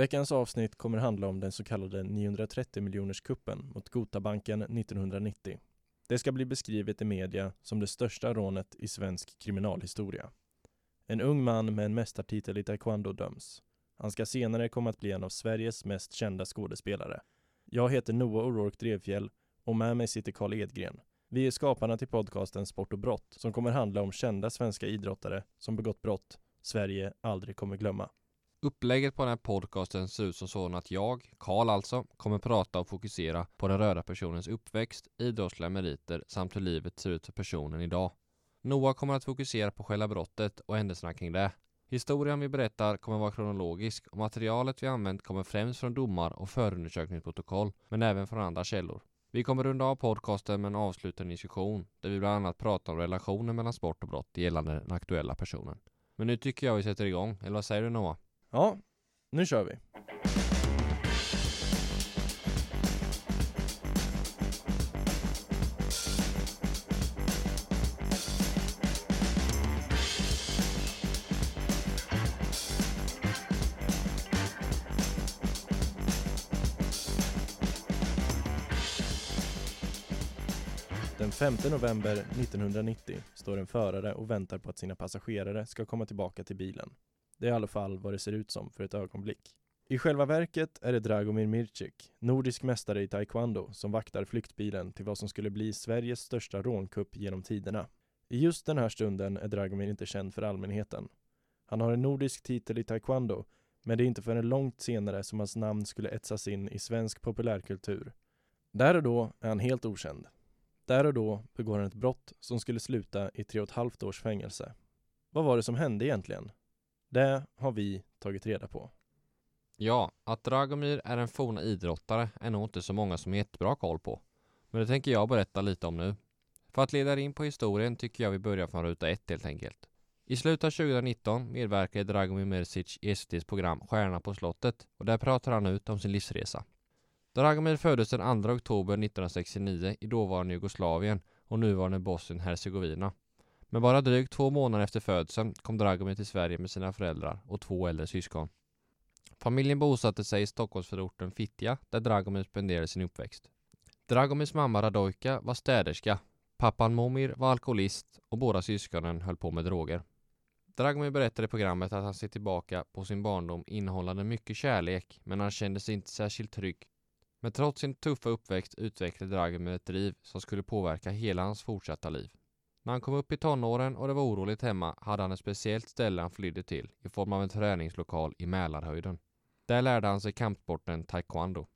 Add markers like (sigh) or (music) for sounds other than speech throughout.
Veckans avsnitt kommer handla om den så kallade 930 miljoners kuppen mot Gotabanken 1990. Det ska bli beskrivet i media som det största rånet i svensk kriminalhistoria. En ung man med en mästartitel i taekwondo döms. Han ska senare komma att bli en av Sveriges mest kända skådespelare. Jag heter Noah O'Rourke Drevfjäll och med mig sitter Karl Edgren. Vi är skaparna till podcasten Sport och brott som kommer handla om kända svenska idrottare som begått brott Sverige aldrig kommer glömma. Upplägget på den här podcasten ser ut som så att jag, Karl alltså, kommer prata och fokusera på den röda personens uppväxt, idrottsliga meriter samt hur livet ser ut för personen idag. Noah kommer att fokusera på själva brottet och händelserna kring det. Historien vi berättar kommer vara kronologisk och materialet vi använt kommer främst från domar och förundersökningsprotokoll, men även från andra källor. Vi kommer runda av podcasten med en avslutande diskussion där vi bland annat pratar om relationen mellan sport och brott gällande den aktuella personen. Men nu tycker jag vi sätter igång, eller vad säger du Noah? Ja, nu kör vi. Den 5 november 1990 står en förare och väntar på att sina passagerare ska komma tillbaka till bilen. Det är i alla fall vad det ser ut som för ett ögonblick. I själva verket är det Dragomir Mircik, nordisk mästare i taekwondo, som vaktar flyktbilen till vad som skulle bli Sveriges största rånkupp genom tiderna. I just den här stunden är Dragomir inte känd för allmänheten. Han har en nordisk titel i taekwondo, men det är inte förrän långt senare som hans namn skulle etsas in i svensk populärkultur. Där och då är han helt okänd. Där och då begår han ett brott som skulle sluta i tre och ett halvt års fängelse. Vad var det som hände egentligen? Det har vi tagit reda på. Ja, att Dragomir är en forna idrottare är nog inte så många som har jättebra koll på. Men det tänker jag berätta lite om nu. För att leda in på historien tycker jag vi börjar från ruta ett helt enkelt. I slutet av 2019 medverkade Dragomir Mersic i SVTs program Stjärna på slottet och där pratar han ut om sin livsresa. Dragomir föddes den 2 oktober 1969 i dåvarande Jugoslavien och nuvarande Bosnien-Hercegovina. Men bara drygt två månader efter födseln kom Dragomir till Sverige med sina föräldrar och två äldre syskon. Familjen bosatte sig i Stockholmsförorten Fittja där Dragomir spenderade sin uppväxt. Dragomirs mamma Radojka var städerska, pappan Momir var alkoholist och båda syskonen höll på med droger. Dragomir berättade i programmet att han ser tillbaka på sin barndom innehållande mycket kärlek men han kände sig inte särskilt trygg. Men trots sin tuffa uppväxt utvecklade Dragomir ett driv som skulle påverka hela hans fortsatta liv. När han kom upp i tonåren och det var oroligt hemma hade han ett speciellt ställe han flydde till i form av en träningslokal i Mälarhöjden. Där lärde han sig kampsporten taekwondo.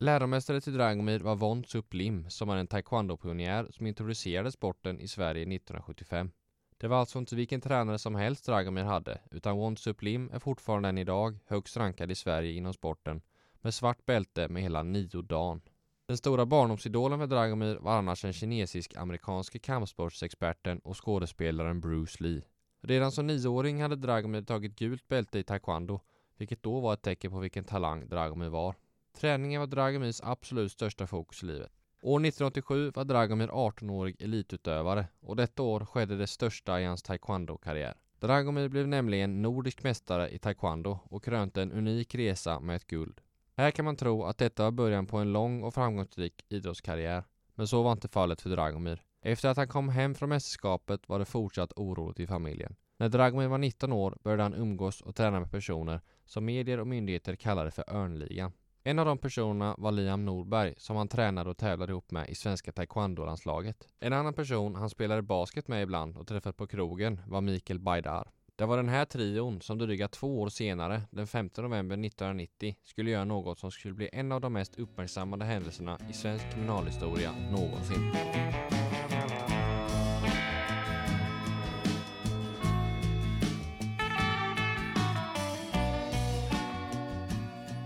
Läromästare till Dragomir var Von Sup Lim som är en taekwondo-pionjär som introducerade sporten i Sverige 1975. Det var alltså inte vilken tränare som helst Dragomir hade, utan Von Sup Lim är fortfarande än idag högst rankad i Sverige inom sporten med svart bälte med hela nio dan. Den stora barndomsidolen för Dragomir var annars den kinesisk-amerikanske kampsportsexperten och skådespelaren Bruce Lee. Redan som nioåring hade Dragomir tagit gult bälte i taekwondo, vilket då var ett tecken på vilken talang Dragomir var. Träningen var Dragomirs absolut största fokus i livet. År 1987 var Dragomir 18-årig elitutövare och detta år skedde det största i hans taekwondo-karriär. Dragomir blev nämligen nordisk mästare i taekwondo och krönte en unik resa med ett guld. Här kan man tro att detta var början på en lång och framgångsrik idrottskarriär. Men så var inte fallet för Dragomir. Efter att han kom hem från mästerskapet var det fortsatt oroligt i familjen. När Dragomir var 19 år började han umgås och träna med personer som medier och myndigheter kallade för Örnligan. En av de personerna var Liam Norberg som han tränade och tävlade ihop med i svenska taekwondo-landslaget. En annan person han spelade basket med ibland och träffat på krogen var Mikael Bajdar. Det var den här trion som dryga två år senare, den 5 november 1990, skulle göra något som skulle bli en av de mest uppmärksammade händelserna i svensk kriminalhistoria någonsin.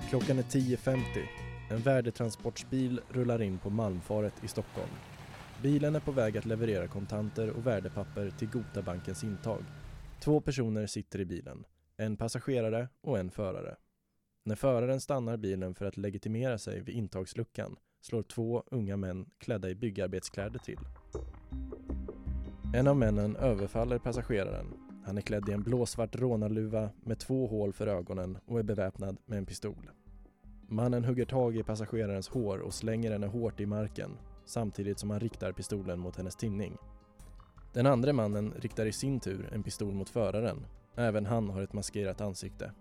Klockan är 10.50. En värdetransportsbil rullar in på Malmfaret i Stockholm. Bilen är på väg att leverera kontanter och värdepapper till Gotabankens intag. Två personer sitter i bilen, en passagerare och en förare. När föraren stannar bilen för att legitimera sig vid intagsluckan slår två unga män klädda i byggarbetskläder till. En av männen överfaller passageraren. Han är klädd i en blåsvart rånarluva med två hål för ögonen och är beväpnad med en pistol. Mannen hugger tag i passagerarens hår och slänger henne hårt i marken samtidigt som han riktar pistolen mot hennes tinning. Den andra mannen riktar i sin tur en pistol mot föraren. Även han har ett maskerat ansikte.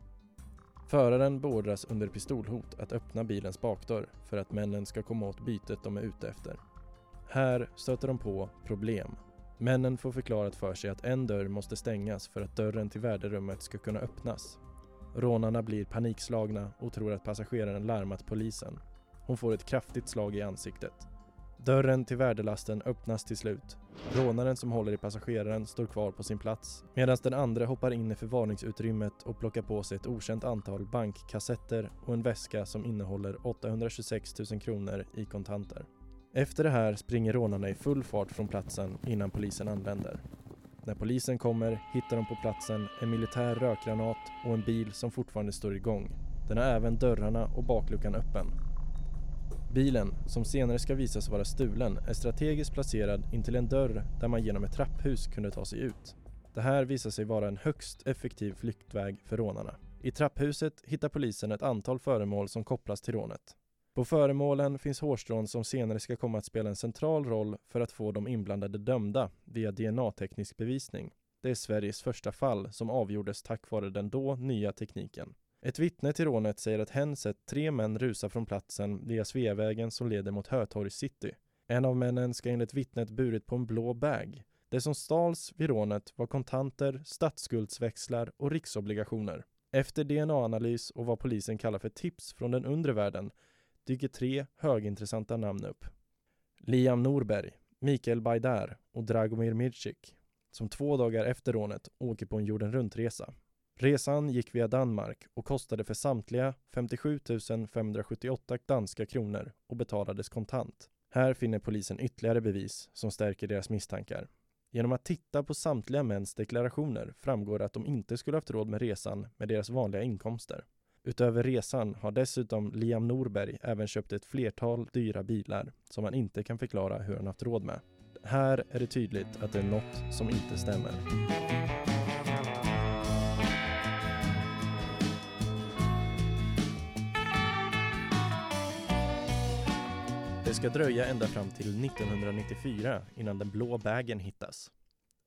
Föraren beordras under pistolhot att öppna bilens bakdörr för att männen ska komma åt bytet de är ute efter. Här stöter de på problem. Männen får förklarat för sig att en dörr måste stängas för att dörren till värderummet ska kunna öppnas. Rånarna blir panikslagna och tror att passageraren larmat polisen. Hon får ett kraftigt slag i ansiktet. Dörren till värdelasten öppnas till slut. Rånaren som håller i passageraren står kvar på sin plats medan den andra hoppar in i förvarningsutrymmet och plockar på sig ett okänt antal bankkassetter och en väska som innehåller 826 000 kronor i kontanter. Efter det här springer rånarna i full fart från platsen innan polisen anländer. När polisen kommer hittar de på platsen en militär rökgranat och en bil som fortfarande står igång. Den har även dörrarna och bakluckan öppen. Bilen, som senare ska visas vara stulen, är strategiskt placerad intill en dörr där man genom ett trapphus kunde ta sig ut. Det här visar sig vara en högst effektiv flyktväg för rånarna. I trapphuset hittar polisen ett antal föremål som kopplas till rånet. På föremålen finns hårstrån som senare ska komma att spela en central roll för att få de inblandade dömda via DNA-teknisk bevisning. Det är Sveriges första fall som avgjordes tack vare den då nya tekniken. Ett vittne till rånet säger att hen sett tre män rusa från platsen via Sveavägen som leder mot Hötorgs city. En av männen ska enligt vittnet burit på en blå bag. Det som stals vid rånet var kontanter, statsskuldsväxlar och riksobligationer. Efter DNA-analys och vad polisen kallar för tips från den undre världen dyker tre högintressanta namn upp. Liam Norberg, Mikael Bajdar och Dragomir Mircik som två dagar efter rånet åker på en jorden runt-resa. Resan gick via Danmark och kostade för samtliga 57 578 danska kronor och betalades kontant. Här finner polisen ytterligare bevis som stärker deras misstankar. Genom att titta på samtliga mäns deklarationer framgår att de inte skulle haft råd med resan med deras vanliga inkomster. Utöver resan har dessutom Liam Norberg även köpt ett flertal dyra bilar som han inte kan förklara hur han haft råd med. Här är det tydligt att det är något som inte stämmer. Det ska dröja ända fram till 1994 innan den blå bagen hittas.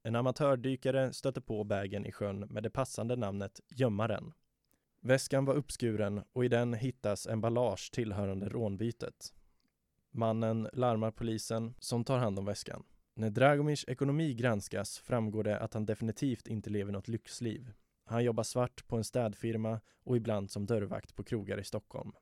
En amatördykare stöter på bagen i sjön med det passande namnet Gömmaren. Väskan var uppskuren och i den hittas emballage tillhörande rånbytet. Mannen larmar polisen som tar hand om väskan. När Dragomirs ekonomi granskas framgår det att han definitivt inte lever något lyxliv. Han jobbar svart på en städfirma och ibland som dörrvakt på krogar i Stockholm.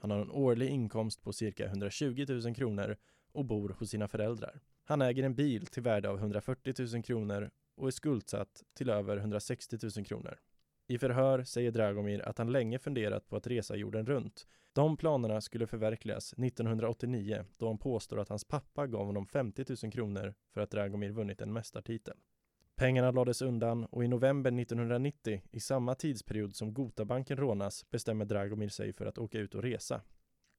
Han har en årlig inkomst på cirka 120 000 kronor och bor hos sina föräldrar. Han äger en bil till värde av 140 000 kronor och är skuldsatt till över 160 000 kronor. I förhör säger Dragomir att han länge funderat på att resa jorden runt. De planerna skulle förverkligas 1989 då han påstår att hans pappa gav honom 50 000 kronor för att Dragomir vunnit en mästartitel. Pengarna lades undan och i november 1990, i samma tidsperiod som Gotabanken rånas, bestämmer Dragomir sig för att åka ut och resa.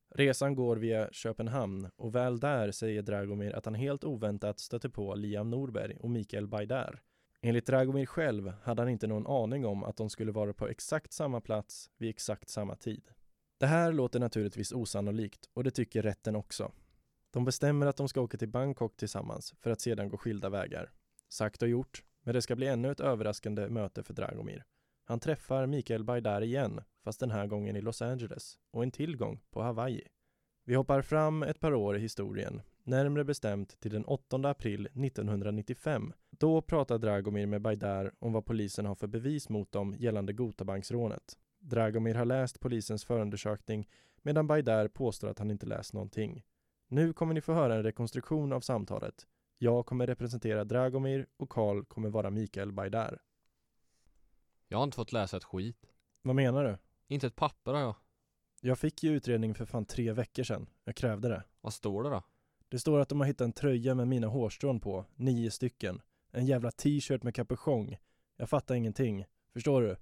Resan går via Köpenhamn och väl där säger Dragomir att han helt oväntat stöter på Liam Norberg och Mikael Bajdar. Enligt Dragomir själv hade han inte någon aning om att de skulle vara på exakt samma plats vid exakt samma tid. Det här låter naturligtvis osannolikt och det tycker rätten också. De bestämmer att de ska åka till Bangkok tillsammans för att sedan gå skilda vägar. Sagt och gjort, men det ska bli ännu ett överraskande möte för Dragomir. Han träffar Mikael Bajdar igen, fast den här gången i Los Angeles och en tillgång på Hawaii. Vi hoppar fram ett par år i historien, närmare bestämt till den 8 april 1995. Då pratar Dragomir med Bajdar om vad polisen har för bevis mot dem gällande Gotabanksrånet. Dragomir har läst polisens förundersökning medan Bajdar påstår att han inte läst någonting. Nu kommer ni få höra en rekonstruktion av samtalet. Jag kommer representera Dragomir och Karl kommer vara Mikael Bajdar. Jag har inte fått läsa ett skit. Vad menar du? Inte ett papper har jag. Jag fick ju utredningen för fan tre veckor sedan. Jag krävde det. Vad står det då? Det står att de har hittat en tröja med mina hårstrån på, nio stycken. En jävla t-shirt med kapuschong. Jag fattar ingenting. Förstår du?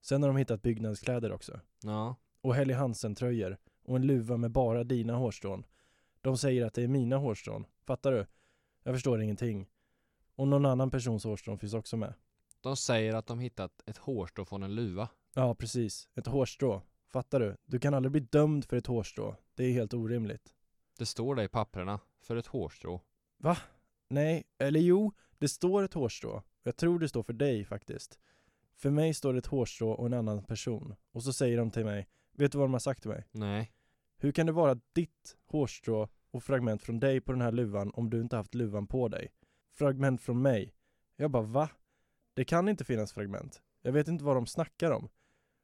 Sen har de hittat byggnadskläder också. Ja. Och Helly Hansen-tröjor. Och en luva med bara dina hårstrån. De säger att det är mina hårstrån. Fattar du? Jag förstår ingenting. Och någon annan persons hårstrån finns också med. De säger att de hittat ett hårstrå från en luva. Ja, precis. Ett hårstrå. Fattar du? Du kan aldrig bli dömd för ett hårstrå. Det är helt orimligt. Det står det i papperna. För ett hårstrå. Nej, eller jo, det står ett hårstrå. Jag tror det står för dig faktiskt. För mig står det ett hårstrå och en annan person. Och så säger de till mig, vet du vad de har sagt till mig? Nej. Hur kan det vara ditt hårstrå och fragment från dig på den här luvan om du inte haft luvan på dig? Fragment från mig. Jag bara va? Det kan inte finnas fragment. Jag vet inte vad de snackar om.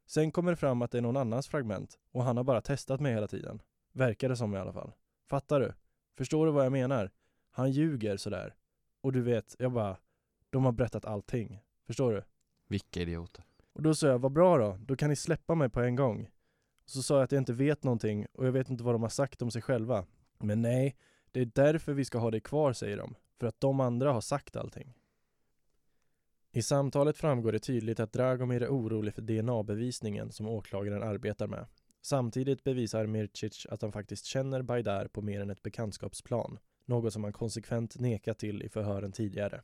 Sen kommer det fram att det är någon annans fragment och han har bara testat mig hela tiden. Verkar det som i alla fall. Fattar du? Förstår du vad jag menar? Han ljuger sådär. Och du vet, jag bara, de har berättat allting. Förstår du? Vilka idioter. Och då sa jag, vad bra då, då kan ni släppa mig på en gång. Så sa jag att jag inte vet någonting och jag vet inte vad de har sagt om sig själva. Men nej, det är därför vi ska ha dig kvar, säger de. För att de andra har sagt allting. I samtalet framgår det tydligt att Dragomir är orolig för DNA-bevisningen som åklagaren arbetar med. Samtidigt bevisar Mircic att han faktiskt känner Bajdar på mer än ett bekantskapsplan, något som han konsekvent nekat till i förhören tidigare.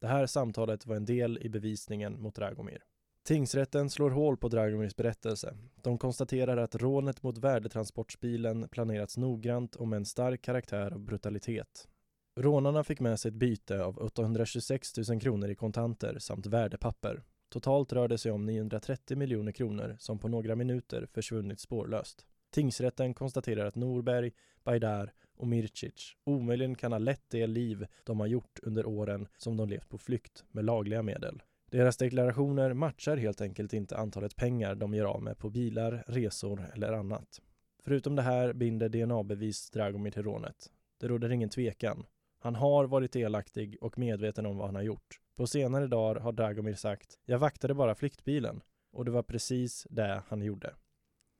Det här samtalet var en del i bevisningen mot Dragomir. Tingsrätten slår hål på Dragomirs berättelse. De konstaterar att rånet mot värdetransportbilen planerats noggrant och med en stark karaktär av brutalitet. Rånarna fick med sig ett byte av 826 000 kronor i kontanter samt värdepapper. Totalt rör det sig om 930 miljoner kronor som på några minuter försvunnit spårlöst. Tingsrätten konstaterar att Norberg, Bajdar och Mircic omöjligen kan ha lett det liv de har gjort under åren som de levt på flykt med lagliga medel. Deras deklarationer matchar helt enkelt inte antalet pengar de gör av med på bilar, resor eller annat. Förutom det här binder DNA-bevis Dragomir till rånet. Det råder ingen tvekan. Han har varit delaktig och medveten om vad han har gjort. På senare dagar har Dragomir sagt “Jag vaktade bara flyktbilen” och det var precis det han gjorde.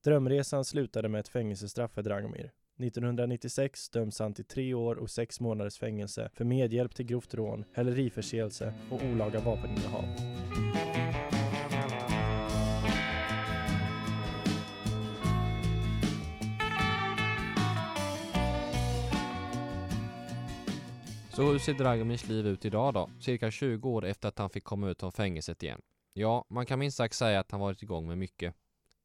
Drömresan slutade med ett fängelsestraff för Dragomir. 1996 döms han till tre år och sex månaders fängelse för medhjälp till grovt rån, häleriförseelse och olaga vapeninnehav. Så hur ser Dragomirs liv ut idag då? Cirka 20 år efter att han fick komma ut från fängelset igen. Ja, man kan minst sagt säga att han varit igång med mycket.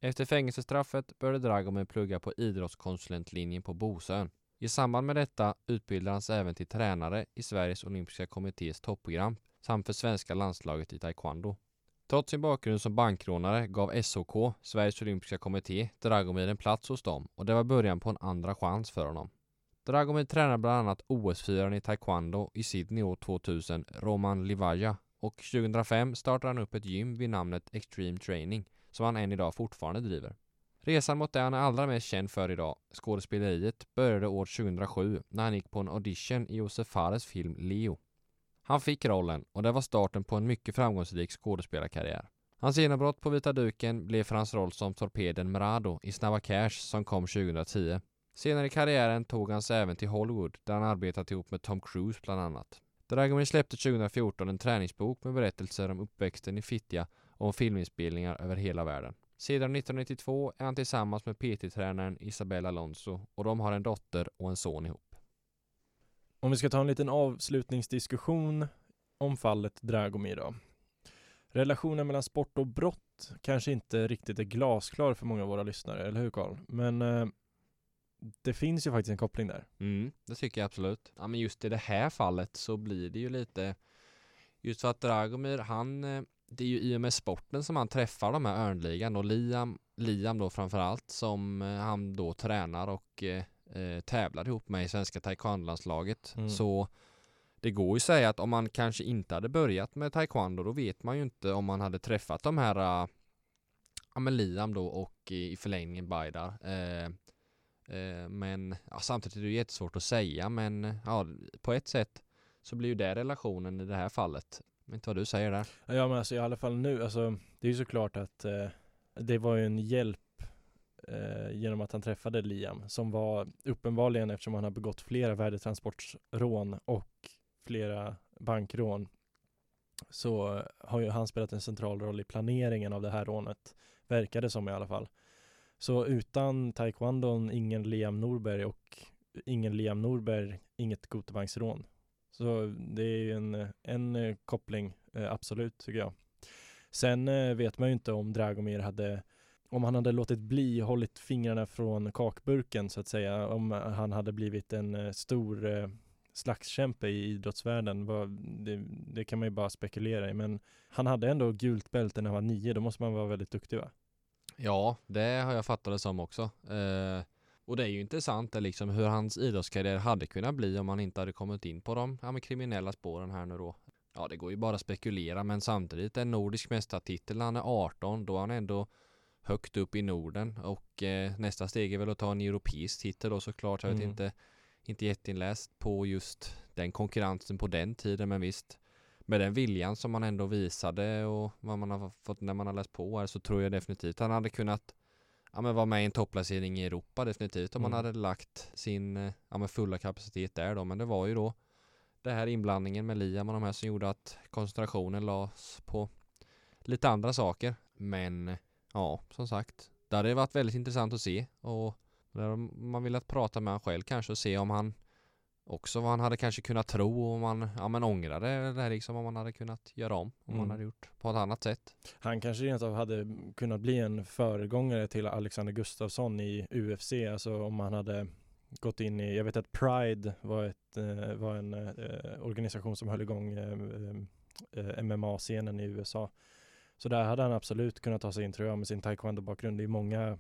Efter fängelsestraffet började Dragomir plugga på idrottskonsulentlinjen på Bosön. I samband med detta utbildade han sig även till tränare i Sveriges olympiska kommittés topprogram samt för svenska landslaget i taekwondo. Trots sin bakgrund som bankrånare gav SOK, Sveriges olympiska kommitté, Dragomir en plats hos dem och det var början på en andra chans för honom. Dragomir tränade bland annat OS-firaren i taekwondo i Sydney år 2000, Roman Livaja, och 2005 startade han upp ett gym vid namnet Extreme Training som han än idag fortfarande driver. Resan mot det han är allra mest känd för idag, skådespeleriet, började år 2007 när han gick på en audition i Josef Fares film Leo. Han fick rollen och det var starten på en mycket framgångsrik skådespelarkarriär. Hans genombrott på vita duken blev för hans roll som torpeden Mrado i Snabba Cash som kom 2010. Senare i karriären tog han sig även till Hollywood där han arbetat ihop med Tom Cruise bland annat. Dragomir släppte 2014 en träningsbok med berättelser om uppväxten i Fittja och om filminspelningar över hela världen. Sedan 1992 är han tillsammans med PT-tränaren Isabella Alonso och de har en dotter och en son ihop. Om vi ska ta en liten avslutningsdiskussion om fallet Dragomir då. Relationen mellan sport och brott kanske inte riktigt är glasklar för många av våra lyssnare, eller hur Karl? Men eh, det finns ju faktiskt en koppling där. Mm, det tycker jag absolut. Ja, men just i det här fallet så blir det ju lite Just för att Dragomir, han eh, Det är ju i och med sporten som han träffar de här Örnligan och Liam Liam då framförallt som eh, han då tränar och eh, eh, tävlar ihop med i svenska taekwondo-landslaget. Mm. Så det går ju att säga att om man kanske inte hade börjat med taekwondo då vet man ju inte om man hade träffat de här uh, Ja men Liam då och i, i förlängningen Bajdar. Eh, Eh, men ja, samtidigt är det jättesvårt att säga men ja, på ett sätt så blir ju det relationen i det här fallet. Inte vad du säger där. Ja men alltså i alla fall nu, alltså det är ju såklart att eh, det var ju en hjälp eh, genom att han träffade Liam som var uppenbarligen eftersom han har begått flera värdetransportrån och flera bankrån så har ju han spelat en central roll i planeringen av det här rånet verkade som i alla fall. Så utan taekwondon ingen Liam Norberg och ingen Liam Norberg inget Gotebanksrån. Så det är ju en, en eh, koppling, eh, absolut tycker jag. Sen eh, vet man ju inte om Dragomir hade om han hade låtit bli, hållit fingrarna från kakburken så att säga, om han hade blivit en stor slagskämpe i idrottsvärlden, det, det, kan man ju bara spekulera i. Men han hade ändå gult bälte när han var nio, då måste man vara väldigt duktig va? Ja, det har jag fattat det som också. Eh, och det är ju intressant det liksom hur hans idrottskarriär hade kunnat bli om han inte hade kommit in på de ja, kriminella spåren här nu då. Ja, det går ju bara att spekulera, men samtidigt en nordisk mästartitel när han är 18, då är han ändå högt upp i Norden och eh, nästa steg är väl att ta en europeisk titel då såklart. Jag vet mm. inte, inte jätteinläst på just den konkurrensen på den tiden, men visst med den viljan som man ändå visade och vad man har fått när man har läst på här så tror jag definitivt han hade kunnat ja, men vara med i en topplacering i Europa definitivt om mm. man hade lagt sin eh, ja, men fulla kapacitet där då. Men det var ju då det här inblandningen med Liam och de här som gjorde att koncentrationen lades på lite andra saker. Men ja, som sagt, det hade varit väldigt intressant att se och man vill att prata med honom själv kanske och se om han också vad han hade kanske kunnat tro om man, ja men ångrade det här liksom om man hade kunnat göra om, om mm. man hade gjort på ett annat sätt. Han kanske rent av hade kunnat bli en föregångare till Alexander Gustafsson i UFC, alltså om han hade gått in i, jag vet att Pride var, ett, eh, var en eh, organisation som höll igång eh, MMA-scenen i USA. Så där hade han absolut kunnat ta sig in tror jag med sin taekwondo-bakgrund. Det är många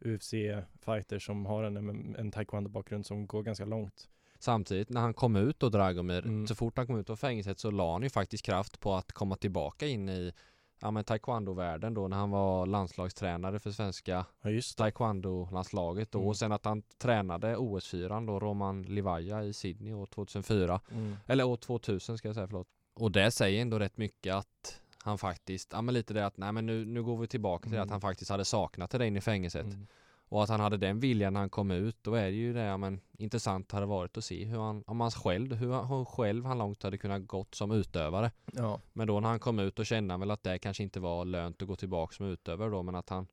UFC-fighters som har en, en taekwondo-bakgrund som går ganska långt. Samtidigt när han kom ut och Dragomir, mm. så fort han kom ut av fängelset så la han ju faktiskt kraft på att komma tillbaka in i ja, men taekwondo-världen då när han var landslagstränare för svenska ja, taekwondo-landslaget då mm. och sen att han tränade OS-fyran då Roman Livaja i Sydney år 2004 mm. eller år 2000 ska jag säga förlåt och det säger ändå rätt mycket att han faktiskt, ja men lite det att nej men nu, nu går vi tillbaka till mm. att han faktiskt hade saknat det inne i fängelset mm. Och att han hade den viljan när han kom ut, då är det ju det, ja, men intressant hade varit att se hur han, om han själv, hur han själv han långt hade kunnat gått som utövare. Ja. Men då när han kom ut, då kände han väl att det kanske inte var lönt att gå tillbaka som utövare då, men att han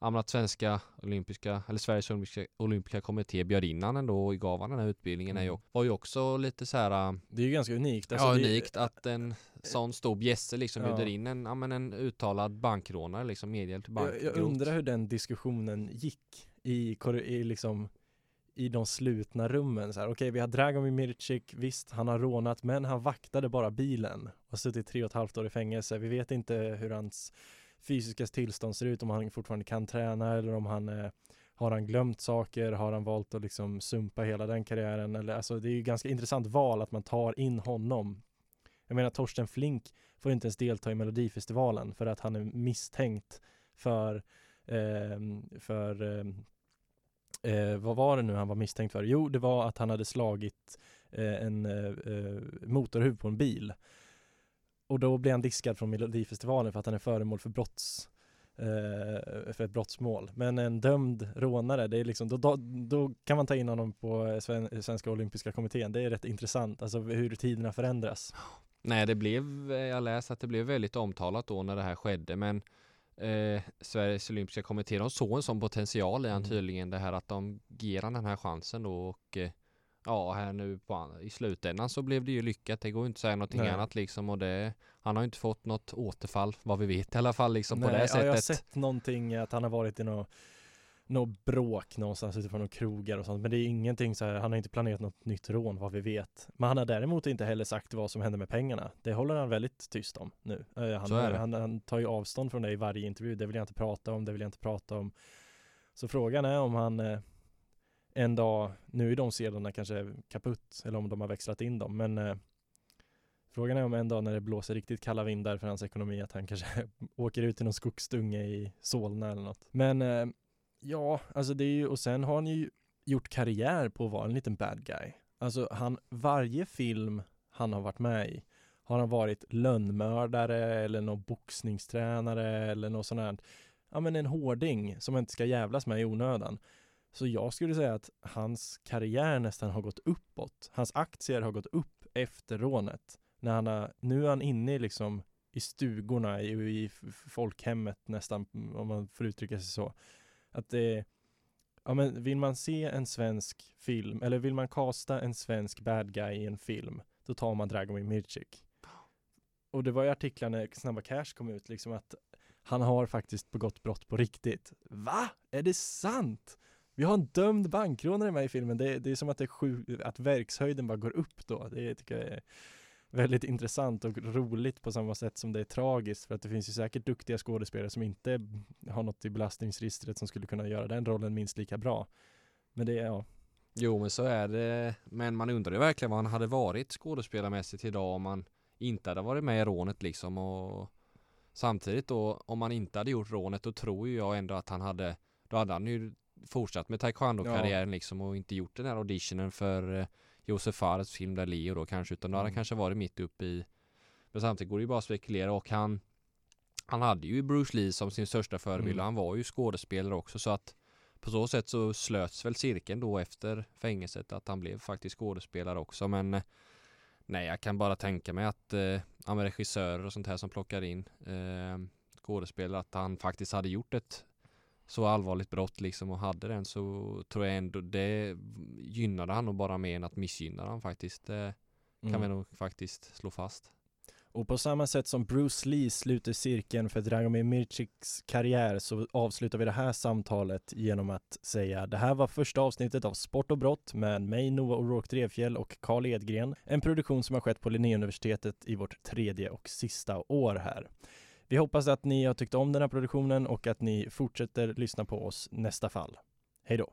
Ja att svenska olympiska, eller Sveriges olympiska, olympiska kommitté bjöd in han ändå och gav han den här utbildningen mm. är ju, var ju också lite så här. Äh, det är ju ganska unikt. Alltså ja, unikt att en sån stor bjässe liksom ja. bjuder in en, ja men en uttalad bankrånare liksom medhjälp till bank. Jag, jag undrar hur den diskussionen gick i, i liksom i de slutna rummen så här, okej okay, vi har Dragomir Mircik, visst han har rånat men han vaktade bara bilen och suttit tre och ett halvt år i fängelse. Vi vet inte hur hans fysiska tillstånd ser ut, om han fortfarande kan träna eller om han eh, har han glömt saker? Har han valt att liksom sumpa hela den karriären? Eller, alltså, det är ju ganska intressant val att man tar in honom. Jag menar Torsten Flink får inte ens delta i Melodifestivalen för att han är misstänkt för, eh, för eh, eh, vad var det nu han var misstänkt för? Jo, det var att han hade slagit eh, en eh, eh motorhuv på en bil. Och då blir han diskad från Melodifestivalen för att han är föremål för brotts eh, för ett brottsmål. Men en dömd rånare, det är liksom, då, då, då kan man ta in honom på Sven, Svenska Olympiska Kommittén. Det är rätt intressant, alltså hur tiderna förändras. Nej, det blev, jag läste att det blev väldigt omtalat då när det här skedde, men eh, Sveriges Olympiska Kommitté, de såg en sån potential i han mm. tydligen, det här att de ger han den här chansen då och eh, ja, här nu på, i slutändan så blev det ju lyckat. Det går inte att säga någonting Nej. annat liksom och det Han har inte fått något återfall vad vi vet i alla fall liksom Nej, på det ja, sättet. Jag har sett någonting att han har varit i något något bråk någonstans utifrån några krogar och sånt. Men det är ingenting så här, han har inte planerat något nytt rån vad vi vet. Men han har däremot inte heller sagt vad som hände med pengarna. Det håller han väldigt tyst om nu. Eh, han, han, han, tar ju avstånd från det i varje intervju. Det vill jag inte prata om, det vill jag inte prata om. Så frågan är om han eh, en dag, nu är de sedlarna kanske kaputt eller om de har växlat in dem, men eh, frågan är om en dag när det blåser riktigt kalla vindar för hans ekonomi att han kanske (laughs) åker ut till någon skogsdunge i Solna eller något. Men eh, ja, alltså det är ju, och sen har han ju gjort karriär på att vara en liten bad guy. Alltså han, varje film han har varit med i har han varit lönnmördare eller någon boxningstränare eller något sånt här. Ja men en hårding som man inte ska jävlas med i onödan. Så jag skulle säga att hans karriär nästan har gått uppåt. Hans aktier har gått upp efter rånet. När han har, nu är han inne liksom i stugorna, i, i folkhemmet nästan, om man får uttrycka sig så. Att det Ja men vill man se en svensk film, eller vill man kasta en svensk bad guy i en film, då tar man Dragomir Mircik. och det var ju artiklar när Snabba Cash kom ut liksom att han har faktiskt begått brott på riktigt. Va? Är det sant? Vi har en dömd bankrånare med i filmen. Det, det är som att det är sju, att verkshöjden bara går upp då. Det tycker jag är väldigt intressant och roligt på samma sätt som det är tragiskt för att det finns ju säkert duktiga skådespelare som inte har något i belastningsregistret som skulle kunna göra den rollen minst lika bra. Men det är, ja. Jo men så är det, men man undrar ju verkligen vad han hade varit skådespelarmässigt idag om man inte hade varit med i rånet liksom och samtidigt då om man inte hade gjort rånet då tror ju jag ändå att han hade då hade han ju fortsatt med taekwondo-karriären ja. liksom och inte gjort den här auditionen för eh, Josef Fares film där Leo då kanske utan då hade han mm. kanske varit mitt uppe i Men samtidigt går det ju bara att spekulera och han Han hade ju Bruce Lee som sin största förebild mm. och han var ju skådespelare också så att På så sätt så slöts väl cirkeln då efter fängelset att han blev faktiskt skådespelare också men eh, Nej jag kan bara tänka mig att eh, regissörer och sånt här som plockar in eh, skådespelare att han faktiskt hade gjort ett så allvarligt brott liksom och hade den så tror jag ändå det gynnade han nog bara mer än att missgynna han faktiskt. Det kan mm. vi nog faktiskt slå fast. Och på samma sätt som Bruce Lee sluter cirkeln för Dragomir Mirciks karriär så avslutar vi det här samtalet genom att säga det här var första avsnittet av Sport och brott med mig Noah O'Rourke Drevfjell och Carl Edgren. En produktion som har skett på Linnéuniversitetet i vårt tredje och sista år här. Vi hoppas att ni har tyckt om den här produktionen och att ni fortsätter lyssna på oss nästa fall. Hej då!